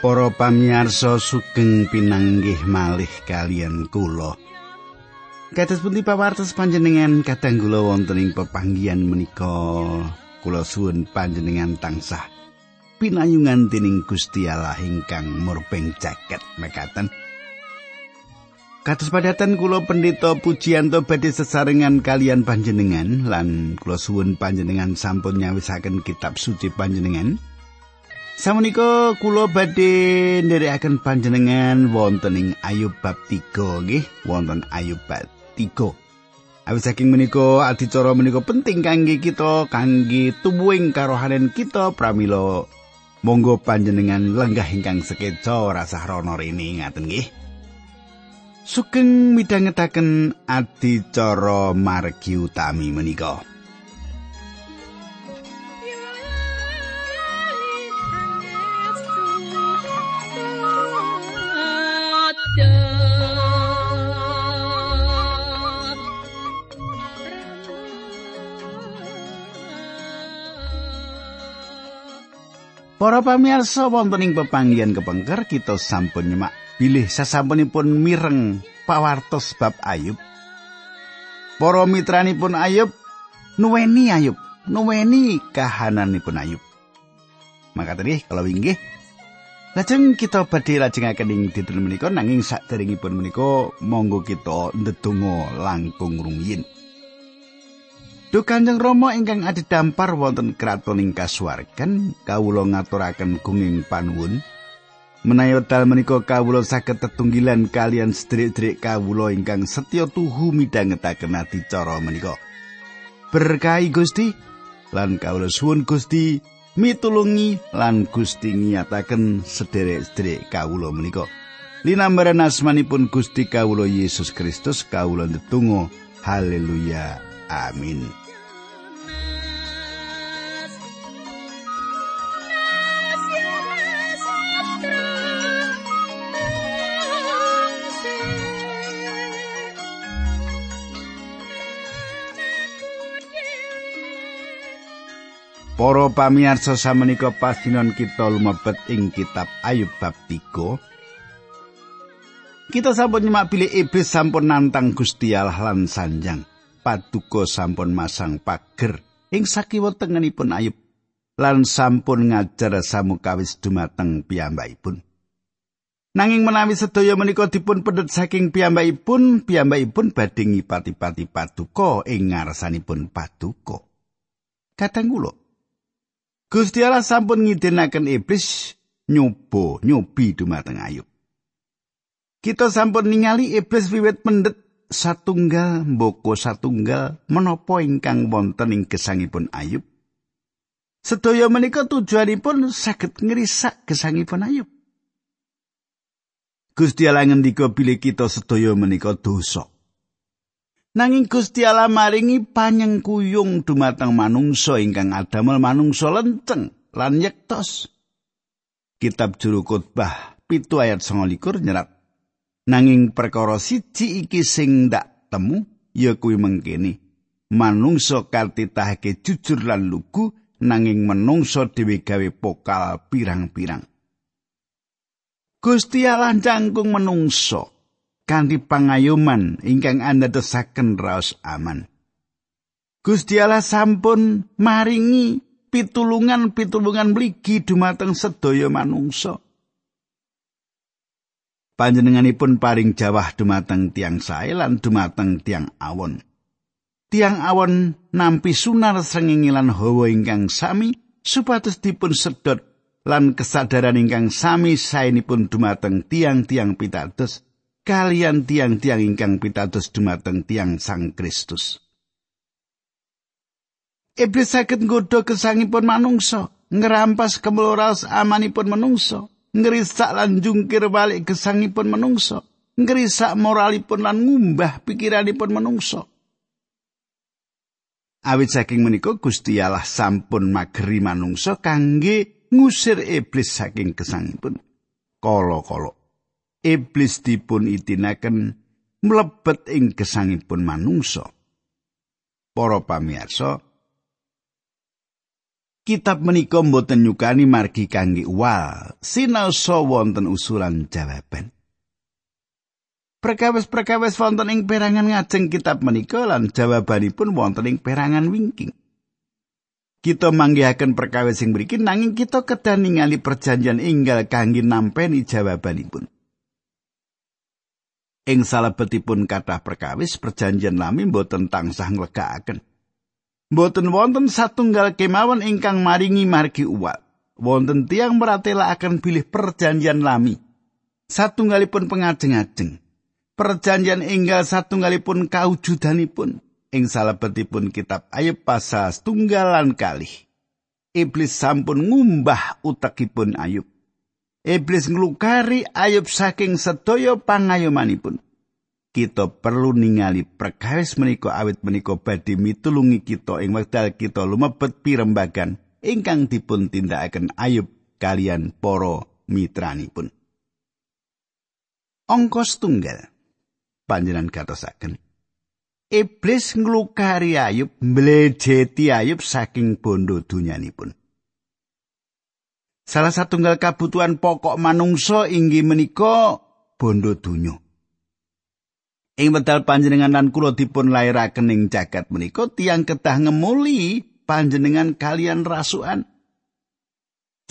Para pamirsa sugeng pinanggih malih kalian kula. Kados pundi pawartos panjenengan kadang kula wonten ing pepanggihan menika kula suwun panjenengan tansah pinayungan dening Gusti Allah ingkang murbeng jaket mekaten. Kados padatan kula pendeta pujianto badhe sesarengan kalian panjenengan lan kula suwun panjenengan sampun nyawisaken kitab suci panjenengan. Samunika kula badhe nderekaken panjenengan wonten ing Ayub bab 3 nggih, wonten Ayub bab 3. Awit saking menika adicara menika penting kangge kita kangge tuwuhing karohanen kita pramila monggo panjenengan lenggah ingkang sekeca rasah rono rene ngaten nggih. Sugeng midhangetaken adicara margi utami menika. Para pamirsa wonten ing pepanggihan kepengker kita sampun nyemak bilih sasampunipun mireng pawartos bab Ayub. Para mitranipun Ayub nuweni Ayub, nuweni kahananipun Ayub. Maka tadi kalau inggih Lajeng kita badhe lajengaken ing dinten menika nanging saderengipun menika monggo kita ndedonga langkung rumiyin. Duh Kanjeng Rama ingkang adidampar wonten kraton ing kasuwargan, kawula ngaturaken gunging panuwun. Menawi dal menika kawula saged tetunggilan kalian sedherek-sedherek kawula ingkang setya tuhu midhangetaken adicara menika. Berkahi Gusti lan kawula suwun Gusti mitulungi lan Gusti ngiyataken sedherek-sedherek kawula menika. Linambaran asmanipun Gusti kawula Yesus Kristus kawula ndedonga. Haleluya. Amin. Para pamirsa samenika pasinon kita lumebet ing kitab Ayub bab 3. Kita sampun nyemak bilih iblis sampun nantang Gusti Allah lan sanjang. Paduka sampun masang pager ing sakiwa tengenipun Ayub lan sampun ngajar samukawis dumateng piyambakipun. Nanging menawi sedaya menika dipun pendet saking piyambakipun, piyambakipun badhe ngipati-pati paduka ing ngarsanipun paduka. Kadang kula Gusti Allah sampun ngidinaken iblis nyoba nyobi dumateng Ayub. Kita sampun ningali iblis wiwit pendet satunggal mboko satunggal menapa ingkang wonten ing gesangipun Ayub. Sedaya menika tujuanipun saged ngrisak gesangipun Ayub. Gusti Allah ngendika bilih kita sedaya menika dosa. Nanging Gusti Allah maringi panyengkuyung dumateng manungsa ingkang adamel manungsa lenceng lan yektos. Kitab Juru Khotbah pitu ayat 29 nyerat. Nanging perkara siji iki sing ndak temu ya kuwi mengkene. Manungsa kartitahake jujur lan lugu nanging manungsa dhewe gawe pokal pirang-pirang. Gusti Allah cangkung manungsa kanthi pangayoman ingkang andadosaken raos aman. Gusti Allah sampun maringi pitulungan-pitulungan mligi dumateng sedaya manungsa. Panjenenganipun paring jawah dumateng tiang sae lan dumateng tiang awon. Tiang awon nampi sunar srengenge lan hawa ingkang sami supados dipun sedot lan kesadaran ingkang sami saenipun dumateng tiang-tiang pitados kalian tiang-tiang ingkang pitados dumateng tiang Sang Kristus. Iblis saged nggodha kesangipun manungsa, ngerampas kemeloras amanipun manungsa, ngerisak lan jungkir balik kesangipun manungsa, ngerisak moralipun lan ngumbah pikiranipun manungsa. Awit saking menika Gusti Allah sampun mageri manungsa kangge ngusir iblis saking kesangipun. Kala-kala iblis dipun itinaken mlebet ing gesangipun manungsa. Para pamirsa, Kitab menika boten nyukani margi kangge wal, sinaosa wonten usulan jawaban. Perkawis-perkawis wonten ing perangan ngajeng kitab menika lan jawabanipun wonten ing perangan wingking. Kita manggihaken perkawis sing mriki nanging kita kedah ningali perjanjian enggal kangge nampeni jawabanipun. Ing salebetipun kathah perkawis perjanjian lami boten tansah nglegakaken. Boten wonten satunggal kemawon ingkang maringi margi uwat. Wonten tiang meratela akan pilih perjanjian lami. Satunggalipun pengajeng-ajeng. perjanjian enggal satunggalipun kaujudanipun ing salebetipun kitab Ayub pasal tunggalan kalih. Iblis sampun ngumbah utakipun Ayub. Iblis nglukari Ayub saking sedaya pangayomanipun. Kita perlu ningali perkawis menika awit menika badhe mitulungi kita ing wekdal kita lumebet pirembagan ingkang dipun tindakaken Ayub kalian para mitranipun. Ongkos tunggal panjenengan gatosaken. Iblis nglukari Ayub, mlejeti Ayub saking bondo dunyanipun. Salah satunggal kabutuhan pokok manungsa inggih menika bondo dunya. Ing medal panjenengan lan kula dipun lairaken ing jagat menika tiang kedah ngemuli panjenengan kalian rasukan.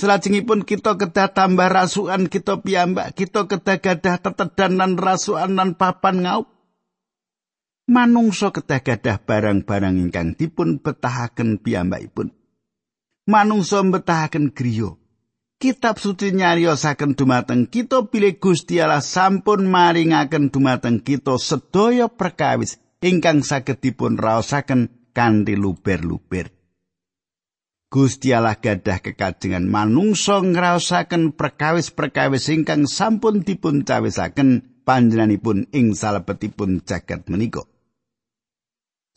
Selajengipun kita kedah tambah rasukan kita piyambak, kita kedah gadah tetedan lan rasukan lan papan ngaup. Manungsa kedah gadah barang-barang ingkang dipun betahaken piyambakipun. Manungsa betahaken griya. Kitab suci nyariosaken dumateng kita pilih Gusti Allah sampun maringaken dumateng kita sedaya perkawis ingkang saged dipun raosaken kanthi luber-luber. Gusti Allah gadah kekajengan manungsa ngraosaken perkawis-perkawis ingkang sampun dipun cawisaken panjenenganipun ing salebetipun jagat menika.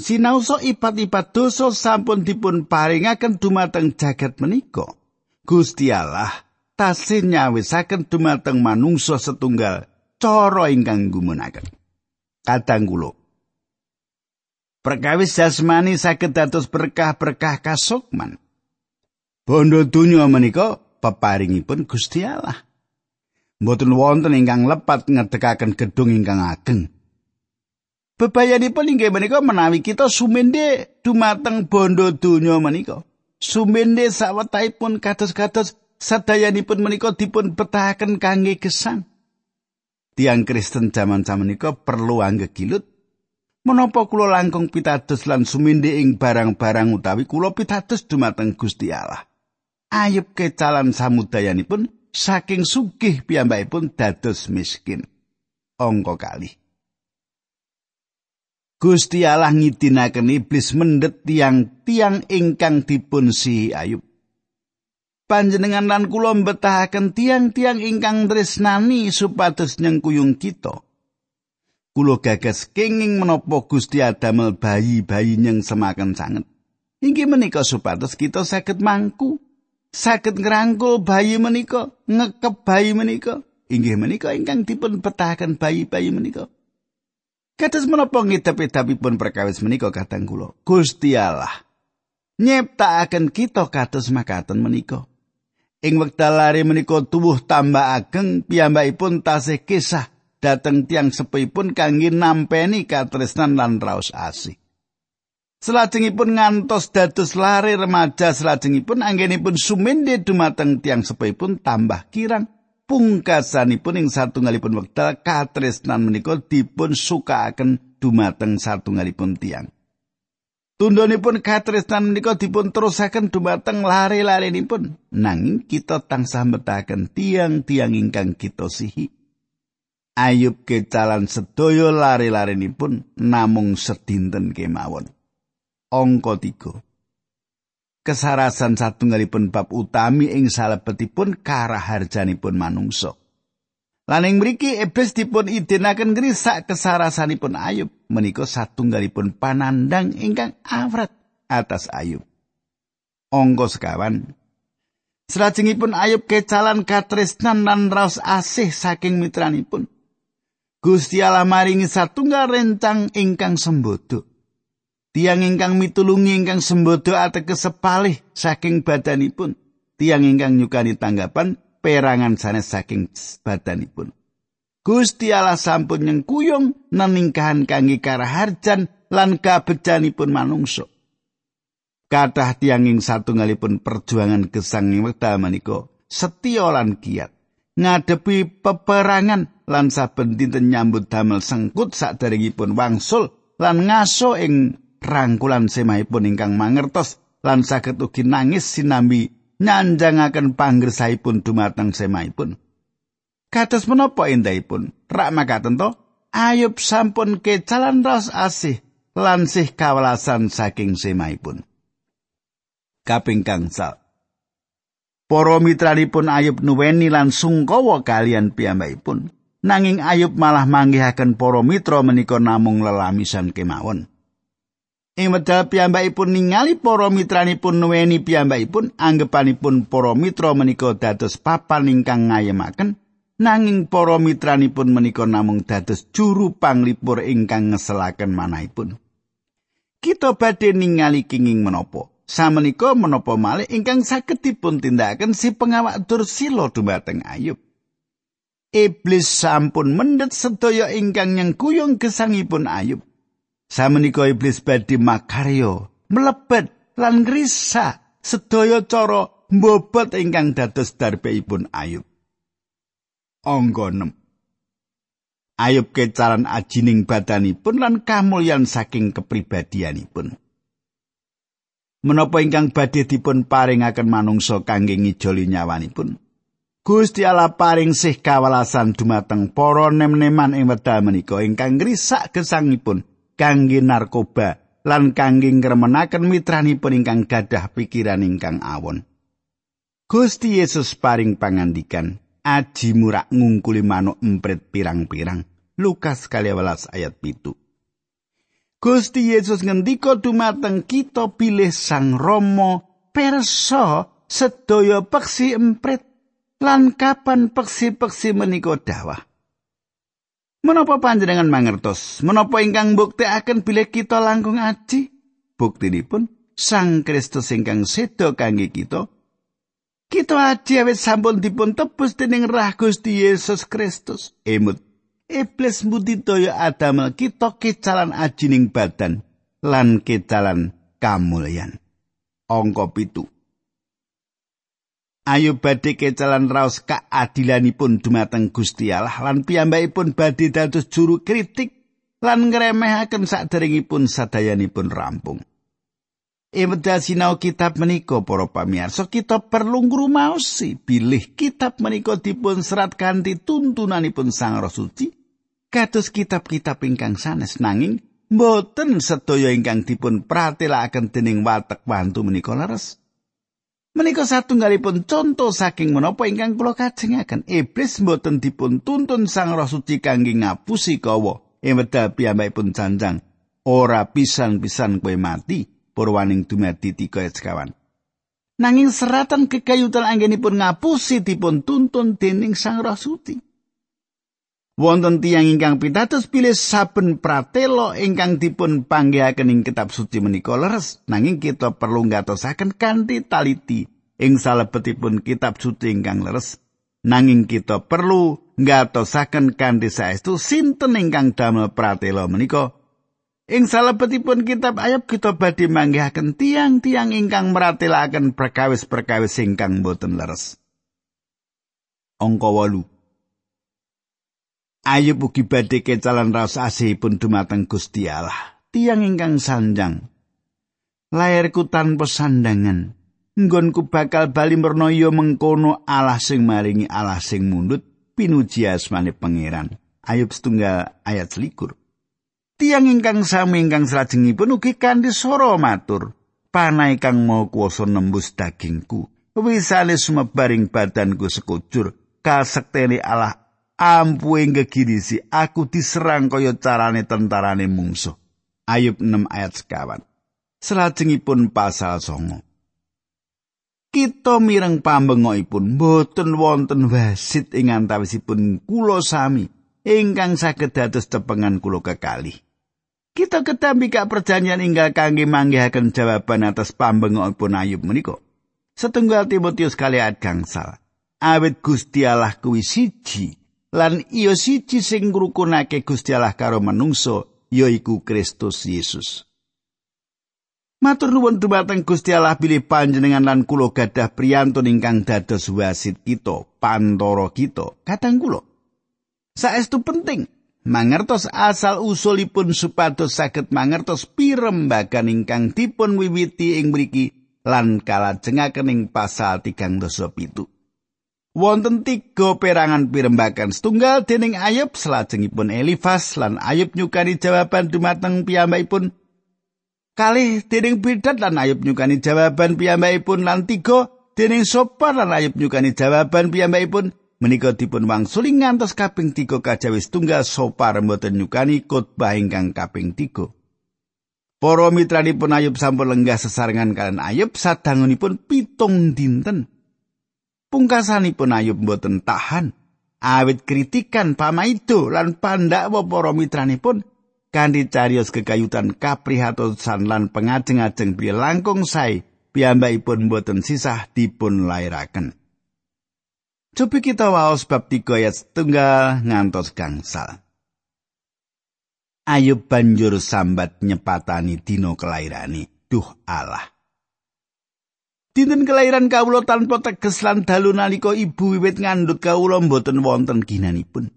Sinausa ipat-ipat dosa sampun dipun paringaken dumateng jagat menika. Gusti Allah tasih nyawisaken dumateng manungsa setunggal cara ingkang gumunaken. Kadang kula Perkawis jasmani saged dados berkah-berkah kasukman. Bondo donya menika peparingipun Gusti Allah. Mboten wonten ingkang lepat ngedekaken gedung ingkang ageng. Bebayanipun inggih menika menawi kita sumende dumateng bondo donya menika. Sumende sawetahipun kados-kados sadayanipun menika dipun betahaken kangge gesang. Tiang Kristen jaman menika perlu anggegilut Menapa kula langkung pitados lan suminde ing barang-barang utawi kula pitados dumateng Gusti Allah. ayub kecalan samudayanipun saking sugih piyambakipun dados miskin. Angka kali. Gusti Allah ngidinaken iblis mendet tiang-tiang ingkang dipun si ayub. Panjenengan lan kula mbetahaken tiang-tiang ingkang tresnani supados nyengkuyung kita. Kulo gagas kenging menapa Gusti Adamel bayi-bayi nyeng semaken sanget. Inggih menika supados kita saged mangku saged ngrangkul bayi menika, ngekep bayi menika. Inggih menika ingkang dipun petahaken bayi-bayi menika. Kados menapa ngidap-idapipun perkawis menika katang kula. Gusti Allah nyiptakaken kita kados makaten menika. Ing wekdal lari menika tubuh tambah ageng piyambakipun tasih kisah dateng tiang sepipun kangge nampeni katresnan lan raos asih. Selajengipun ngantos dados lare remaja selajengipun anggenipun sumende dumateng tiang sepipun tambah kirang pungkasanipun ing satunggalipun wekdal katresnan menika dipun sukaaken dumateng satunggalipun tiang. Tundonipun katresnan menika dipun terusaken dumateng lare-larenipun nanging kita tansah metaken tiang-tiang ingkang kita sihi. Ayub kecalan sedaya lare-larenipun namung sedinten kemawon. angka 3. Kesarasan satunggalipun bab utami ing salebetipun karaharjanipun manungsa. Lan ing mriki iblis dipun idenaken ngrisak kesarasanipun Ayub menika satunggalipun panandang ingkang awrat atas Ayub. Angka sekawan Selajengipun Ayub kecalan katresnan lan raos asih saking mitranipun. Gusti Allah maringi satunggal rencang ingkang sembodo. Tiang ingkang mitulungi ingkang sembodo ateges sepalih saking badanipun. Tiang ingkang nyukani tanggapan perangan sanes saking badanipun. Gusti Allah sampun nyengkuyung neningkahan kangge karaharjan lan kabejanipun manungsa. Kathah tiang ing satunggalipun perjuangan gesang ing wekdal menika setya lan kiat ngadepi peperangan lan saben dinten nyambut damel sengkut saderengipun wangsul lan ngaso ing rangkulan semahipun ingkang mangertos lan saged ugi nangis sinambi nyanjangaken panggersaipun dumateng semahipun. Kados menapa endahipun? Rak makaten to, Ayub sampun kecalan ras asih lan sih kawelasan saking semahipun. Kaping kangsal. Para mitranipun Ayub nuweni lan sungkawa kalian piyambakipun. Nanging Ayub malah manggihaken para mitra menika namung lelamisan kemawon. Ing medal piyambakipun ningali para mitranipun nuweni piyambakipun anggepanipun para mitra menika dados papan ingkang ngayemaken nanging para mitranipun menika namung dados juru panglipur ingkang ngeselaken manahipun. Kita badhe ningali kenging menapa? Samenika menapa malih ingkang saged dipun tindakaken si pengawak Dursila dumateng Ayub. Iblis sampun mendhet sedaya ingkang nyengkuyung gesangipun Ayub. Samenika iblis badhe makarya, mlebet lan ngrisa sedaya cara mbobot ingkang dados darbeipun Ayub. Angga 6 Ayub kecaran ajining badanipun lan kamulyan saking kepribadianipun. Menapa ingkang badhe dipun paringaken manungsa kangge ngijoli nyawanipun? Gusti Allah paring sih kawalasan dumateng para nem-neman ing wedal menika ingkang ngrisak gesangipun kangge narkoba lan kangge ngremenaken mitranipun ingkang gadah pikiran ingkang awon. Gusti Yesus paring pangandikan, aji murak ngungkuli manuk emprit pirang-pirang. Lukas 12 ayat pitu. Gusti Yesus ngendika dumateng kita pilih Sang Romo perso sedaya peksi emprit lan kapan peksi-peksi menika dawah. Menapa panjenengan mangertos? Menapa ingkang akan bilih kita langkung aji? Buktinipun Sang Kristus ingkang sedo kangge kita. Kita aji awit sampun dipun tebus dening Rah Gusti Yesus Kristus. Emut iblis mudidaya adamel kita kecalan ajining badan lan kecalan kamulyan. Angka pitu. Ayo badhe kecalan raos kaadilanipun dumateng Gusti Allah lan piyambakipun badhe dados juru kritik lan ngremehaken saderengipun sadayanipun rampung. Iwedha sinau kitab menika para pamirsa kita perlu ngrumaosi bilih kitab menika dipun serat kanthi tuntunanipun Sang Roh Suci kados kitab-kitab ingkang sanes nanging mboten sedaya ingkang dipun pratelakaken dening watek wantu menika leres. Menika satunggalipun conto saking menapa ingkang kula kajengaken. Iblis mboten dipun tuntun Sang Roh Suci kangge ngapusi kawa. Wedal piyambakipun janjang ora pisan-pisan kowe mati purwaning dumadi tiga sekawan. Nanging seratan kekayutan anggenipun ngapusi dipun tuntun dening Sang Roh Suci. Wonten tiyang ingkang pitados pilih saben pratelo ingkang dipun panggihaken ing kitab suci menika leres nanging kita perlu ngatosaken kanthi taliti ing salebetipun kitab suci ingkang leres. Nanging kita perlu ngatosaken kanthi saestu sinten ingkang damel pratelo menika. Ing salebetipun kitab ayat kita badhe manggihaken tiang-tiang ingkang meratelaken perkawis-perkawis ingkang boten leres. Angka 8 Ayub ugi badhe kecalan raos asihipun dumateng Gusti Allah. Tiang ingkang sanjang. Lairku tanpa sandangan. Nggonku bakal bali mernoyo mengkono Allah sing maringi Allah sing mundut pinuji asmane pangeran. Ayub setunggal ayat selikur. Tiang ingkang sami ingkang salajengipun ugi kanthi swara matur. Panai kang mau kuwasa nembus dagingku. Wisale sumebaring badanku sekujur. Kasektene Allah ampuhe gegirisi aku diserang kaya carane tentarane mungsuh Ayub 6 ayat sekawan. Selajengipun pasal songo. Kita mireng pambengokipun boten wonten wasit ing antawisipun kula sami ingkang saged dados tepengan kula kekalih. Kita ketampi kak perjanjian inggal kangge manggihaken jawaban atas pambengokipun Ayub menika. Setunggal Timotius kali ayat gangsal. Awit Gusti Allah kuwi siji lan iya siji sing ngrukunake Gusti Allah karo manungsa yaiku Kristus Yesus. Matur nuwun dumateng Gusti Allah bilih panjenengan lan kula gadah priyantun ingkang dados wasit kita, pantoro kita. Kadang kula saestu penting mangertos asal usulipun supados saged mangertos pirembagan ingkang dipun wiwiti ing mriki lan kalajengaken ing pasal tigang dosa pitu. Wonten tiga perangan pirembagan setunggal dening Ayub selajengipun Elifas lan Ayub nyukani jawaban dumateng piyambakipun kalih dening Bildad lan Ayub nyukani jawaban piyambakipun lan tiga dening Sopar lan Ayub nyukani jawaban piyambakipun menika dipun wangsuli ngantos kaping 3 kajawis tunggal sopar mboten nyukani khotbah ingkang kaping 3. Para mitranipun Ayub sampun lenggah sesarengan kalian Ayub sadangunipun pitung dinten. Pungkasanipun Ayub mboten tahan awit kritikan pamaido lan pandakwa para mitranipun kanthi carios kekayutan kaprihatosan lan pengajeng-ajeng pri langkung sae piyambakipun mboten sisah dipun lairaken. Cobi kita waos bab 3 ayat setunggal ngantos gangsal. Ayub banjur sambat nyepatani dino kelairani. Duh Allah. Dinten kelahiran kawula tanpa teges lan dalu nalika ibu wiwit ngandhut kawula mboten wonten ginanipun.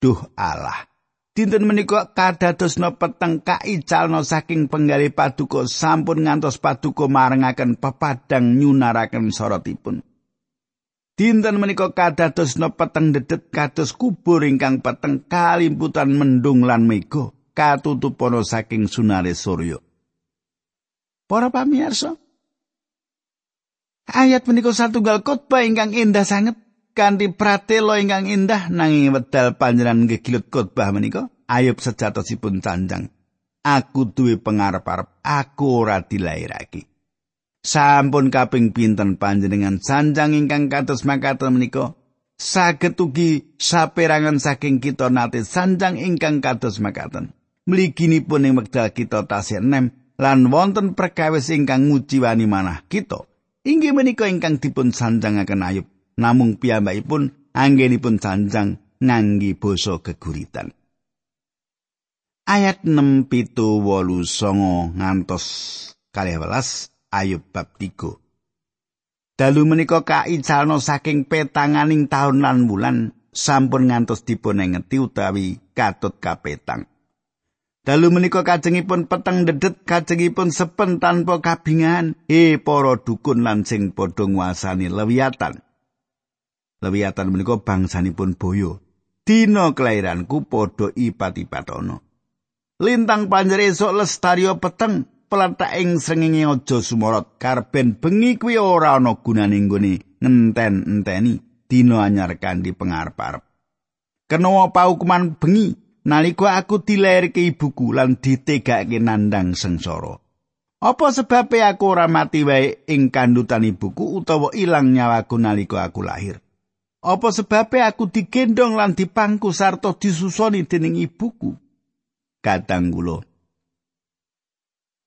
Duh Allah. Dinten menika kadadosna peteng kaicalna saking penggali paduka sampun ngantos paduka marengaken pepadang nyunaraken sorotipun. Dinten menika kadadosna peteng dedet kados kubur ingkang peteng kalimputan mendung lan mega katutupana saking sunare surya. Para pamirsa, ayat menika satunggal khotbah ingkang indah sanget kanthi pratela ingkang indah nanging wedal panjenengan gegilut khotbah menika ayub sejatosipun canjang. Aku duwe pangarep-arep, aku ora dilairake. Sampun kaping pinten panjenengan sanjang ingkang kados makaten menika saged ugi saperangan saking kita nate sanjang ingkang kados makaten. Mliginipun ing wekdal kita tasih enem lan wonten perkawis ingkang ngujiwani manah kita. Inggih menika ingkang dipun sanjangaken Ayub. Namung piyambakipun anggenipun sanjang ngangge basa geguritan. Ayat 6 pitu wolu songo ngantos kalih welas Ayub bab 3. Dalu menika kaicalno saking petanganing taun lan wulan sampun ngantos dipun utawi katut kapetang. Dalu menika kajengipun peteng dedet kajengipun sepen tanpa kabingan he para dukun lan sing padha nguasani lewiatan. Lewiatan menika bangsanipun boyo. Dina kelahiranku padha ipat-ipatono. Lintang panjer esuk lestario peteng pelatak ing srengenge aja sumorot karben bengi kuwi ora ana gunane nggone ngenten-enteni dina anyar kanthi pengarep-arep. Kenowo paukuman bengi nalika aku dilairke ibuku lan ditegake nandang sengsara. Apa sebabe aku ora mati wae ing kandutan ibuku utawa ilang nyawaku nalika aku lahir? Apa sebabe aku digendong lan dipangku sarta disusoni dening ibuku? Kadang kula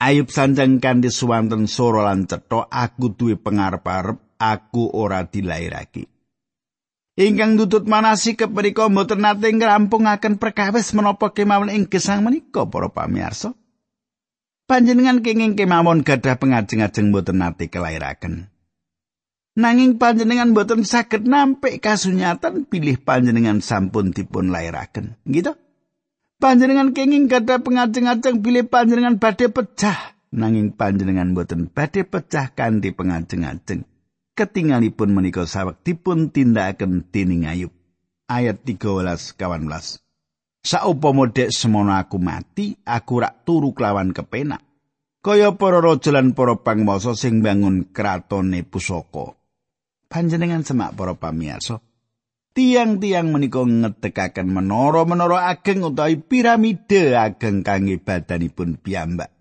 Ayub sanjang kanthi suwanten soro lan cetha aku duwe pangarep-arep aku ora dilairake. Ingkang tutut manasi keprika mboten nate ngrampungaken perkawis menapa kemawon ing gesang menika para pamirsa. Panjenengan kenging kemawon gadah pengajeng-ajeng mboten nate kelairaken. Nanging panjenengan mboten saged nampik kasunyatan pilih panjenengan sampun dipun lairaken. Gitu? panjenengan kenging gadah pengajeng-ajeng bilih panjenengan badhe pecah nanging panjenengan boten badhe pecah kanthi pengajeng-ajeng ketingalipun menika sawek dipun tindakaken dening Ayub ayat 13 kawan belas Saupama dek semono aku mati aku rak turu kelawan kepenak kaya para raja lan para pangwasa sing bangun kratone pusaka panjenengan semak para pamirsa tiang-tiang menika ngedekaken menara-menara ageng utawi piramida ageng kangge badanipun piyambak.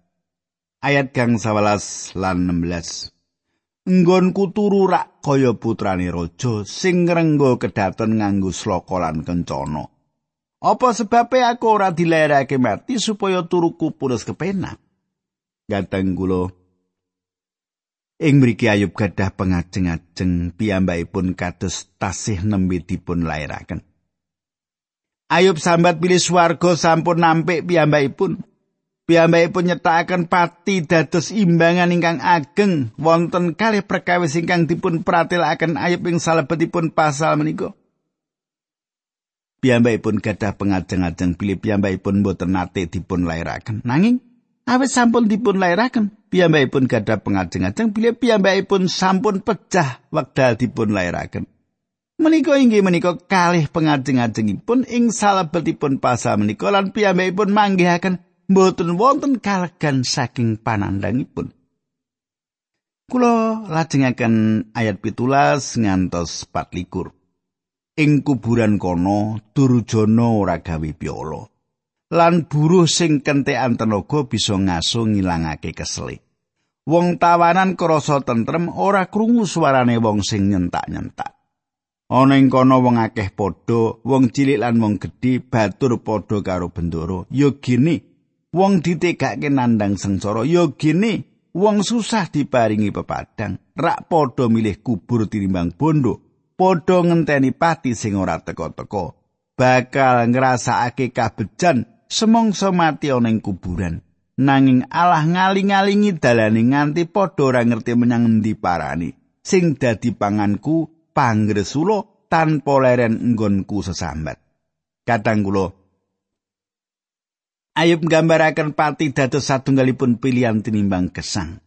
Ayat gang 11 lan 16. Nggonku turu rak kaya putrane raja sing ngrenggo kedaton nganggo sloka lan kencana. Apa sebabe aku ora dilerake mati supaya turuku purus kepenak? Gateng kula Ing mriki Ayub gadah pengajeng-ajeng piyambakipun kados tasih nembe dipun lairaken. Ayub sambat pilih swarga sampun nampik piyambakipun. Piyambakipun nyetakaken pati dados imbangan ingkang ageng. Wonten kalih perkawis ingkang dipun pratelakaken Ayub ing salebetipun pasal menika. piyambakipun gadah pengajeng-ajeng bilih piyambakipun boten nate dipun lairaken nanging awit sampun dipun lairaken piyambakipun gadah pengajeng-ajeng bilih piyambakipun sampun pecah wekdal dipun lairaken menika inggih menika kalih pengajeng-ajengipun ing salebetipun pasal menika lan piyambakipun manggihaken boten wonten kalegan saking panandangipun Kulo lajengaken ayat pitulas ngantos 24. ing kuburan kono Durjana ora gawe piolo. Lan buruh sing kentekan tenaga bisa ngaso ngilangake kesele. Wong tawanan krasa tentrem ora krungu suarane wong sing nyentak-nyentak. Ana ing kono wong akeh padha, wong cilik lan wong gedhe batur padha karo bendoro. Ya gini, wong ditegake nandang sengsara. Ya gini, wong susah diparingi pepadang. Rak padha milih kubur tinimbang bondo. padha ngenteni pati sing ora teka-teka bakal ngrasakake kabejan semongso mati ana ing kuburan nanging Allah ngaling-alingi dalane nganti padha ora ngerti menyang endi parani sing dadi panganku pangresulo tanpa leren nggonku sesambat kadang kula Ayub nggambaraken pati dados satunggalipun pilihan tinimbang gesang.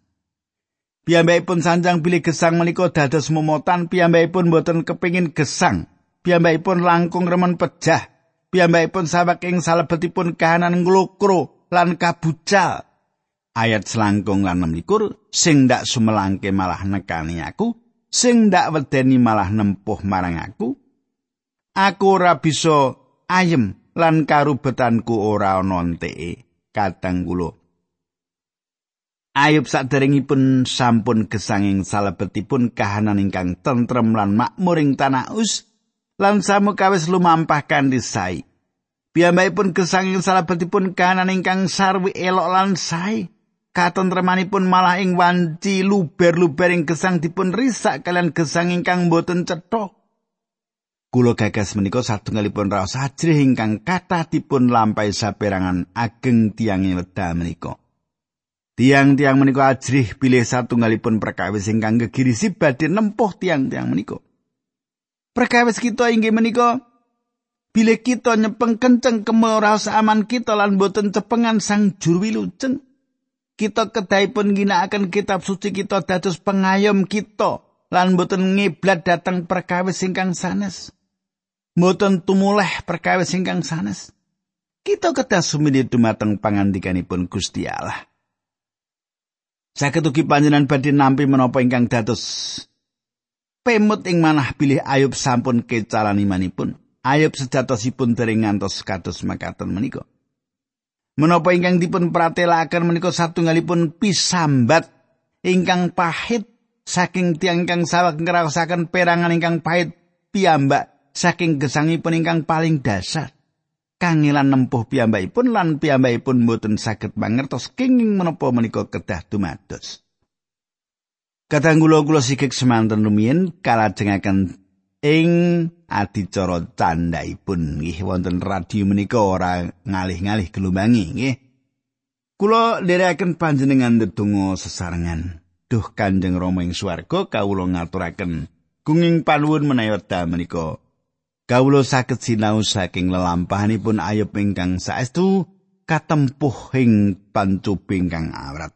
Piyambakipun sanjang pilih gesang menika dados momotan piyambakipun boten kepingin gesang. Piyambakipun langkung remen pejah. Piyambakipun sawek ing salebetipun kahanan nglokro lan kabucal. Ayat selangkung lan 16 sing ndak sumelangke malah nekani aku, sing ndak wedeni malah nempuh marang aku. Aku ora bisa ayem lan karubetanku ora ana enteke. Kadang kula Ayub saderengipun sampun gesanging salebetipun kahanan ingkang tentrem lan makmur ing tanah us lan samukawis lumampah kanthi sae. Piyambakipun gesanging salebetipun kahanan ingkang sarwi elok lan sae. Katentremanipun malah ing wanci luber-luber ing gesang dipun risak kalian gesang ingkang boten cetha. Kulo gagas menika satunggalipun raos ajrih ingkang dipun lampahi saperangan ageng tiang wedha menika. Tiang-tiang menika ajrih pilih satunggalipun perkawis ingkang gegirisi badhe nempuh tiang-tiang menika. Perkawis kita inggih menika bilih kita nyepeng kenceng kemuraos aman kita lan boten cepengan sang juru wilujeng. Kita kedahipun ginakaken kitab suci kita dados pengayom kita lan boten ngiblat dateng perkawis ingkang sanes. Boten tumuleh perkawis ingkang sanes. Kita kedah sumidi dumateng pangandikanipun Gusti Allah. Saged ugi panjenengan badhe nampi menapa ingkang dados pemut ing manah pilih Ayub sampun kecalan imanipun. Ayub sejatosipun dereng ngantos kados makaten menika. Menapa ingkang dipun pratelaken menika satunggalipun pisambat ingkang pahit saking tiang ingkang saweg ngraosaken perangan ingkang pahit piyambak saking gesangipun ingkang paling dasar. kangelan nempuh piyambakipun lan piyambakipun boten saged mangertos kenging menapa menika kedah dumados. Kadang kula-kula sikik semanten rumiyin kalajengaken ing adicara candhaipun nggih wonten radio menika ora ngalih-ngalih gelumbangi nggih. Kula nderekaken panjenengan ndedonga sesarengan. Duh Kanjeng Rama ing swarga kawula ngaturaken gunging panuwun menawi menika Kawula saged sinau saking lelampahanipun Ayub ingkang saestu katempuh ing pancuping kang awrat.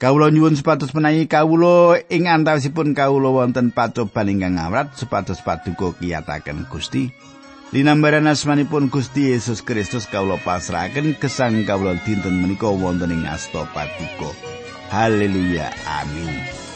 Kawula nyuwun supados menawi kawula ing antawisipun kawula wonten pacoban ingkang awrat supados paduka kiyataken Gusti. Linambaran asmanipun Gusti Yesus Kristus kawula pasrahaken gesang kawula dinten menika wonten ing asta paduka. Haleluya. Amin.